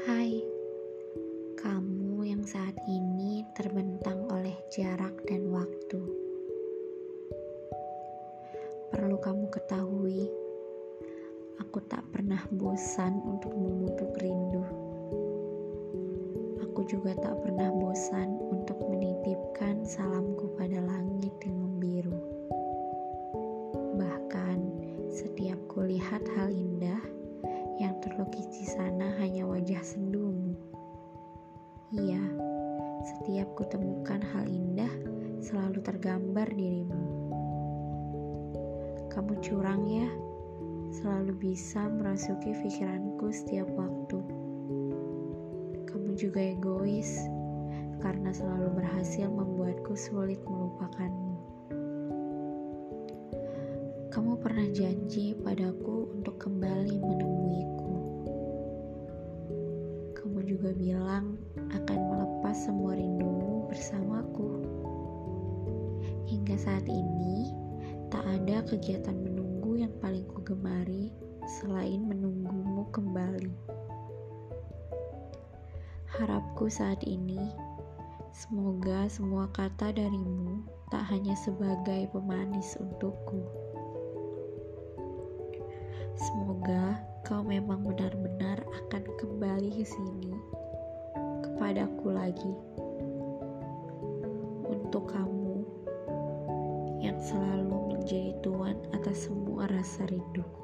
Hai, kamu yang saat ini terbentang oleh jarak dan waktu. Perlu kamu ketahui, aku tak pernah bosan untuk memupuk rindu. Aku juga tak pernah bosan untuk menitipkan salamku pada langit yang membiru. Bahkan setiap kulihat hal indah setiap kutemukan hal indah selalu tergambar dirimu. Kamu curang ya, selalu bisa merasuki pikiranku setiap waktu. Kamu juga egois, karena selalu berhasil membuatku sulit melupakanmu. Kamu pernah janji padaku untuk kembali menemuiku. Kamu juga bilang akan melepas semua Hingga saat ini, Tak ada kegiatan menunggu yang paling kugemari selain menunggumu kembali. Harapku saat ini, semoga semua kata darimu tak hanya sebagai pemanis untukku. Semoga kau memang benar-benar akan kembali ke sini kepadaku lagi. Untuk kamu yang selalu menjadi tuan atas semua rasa rinduku.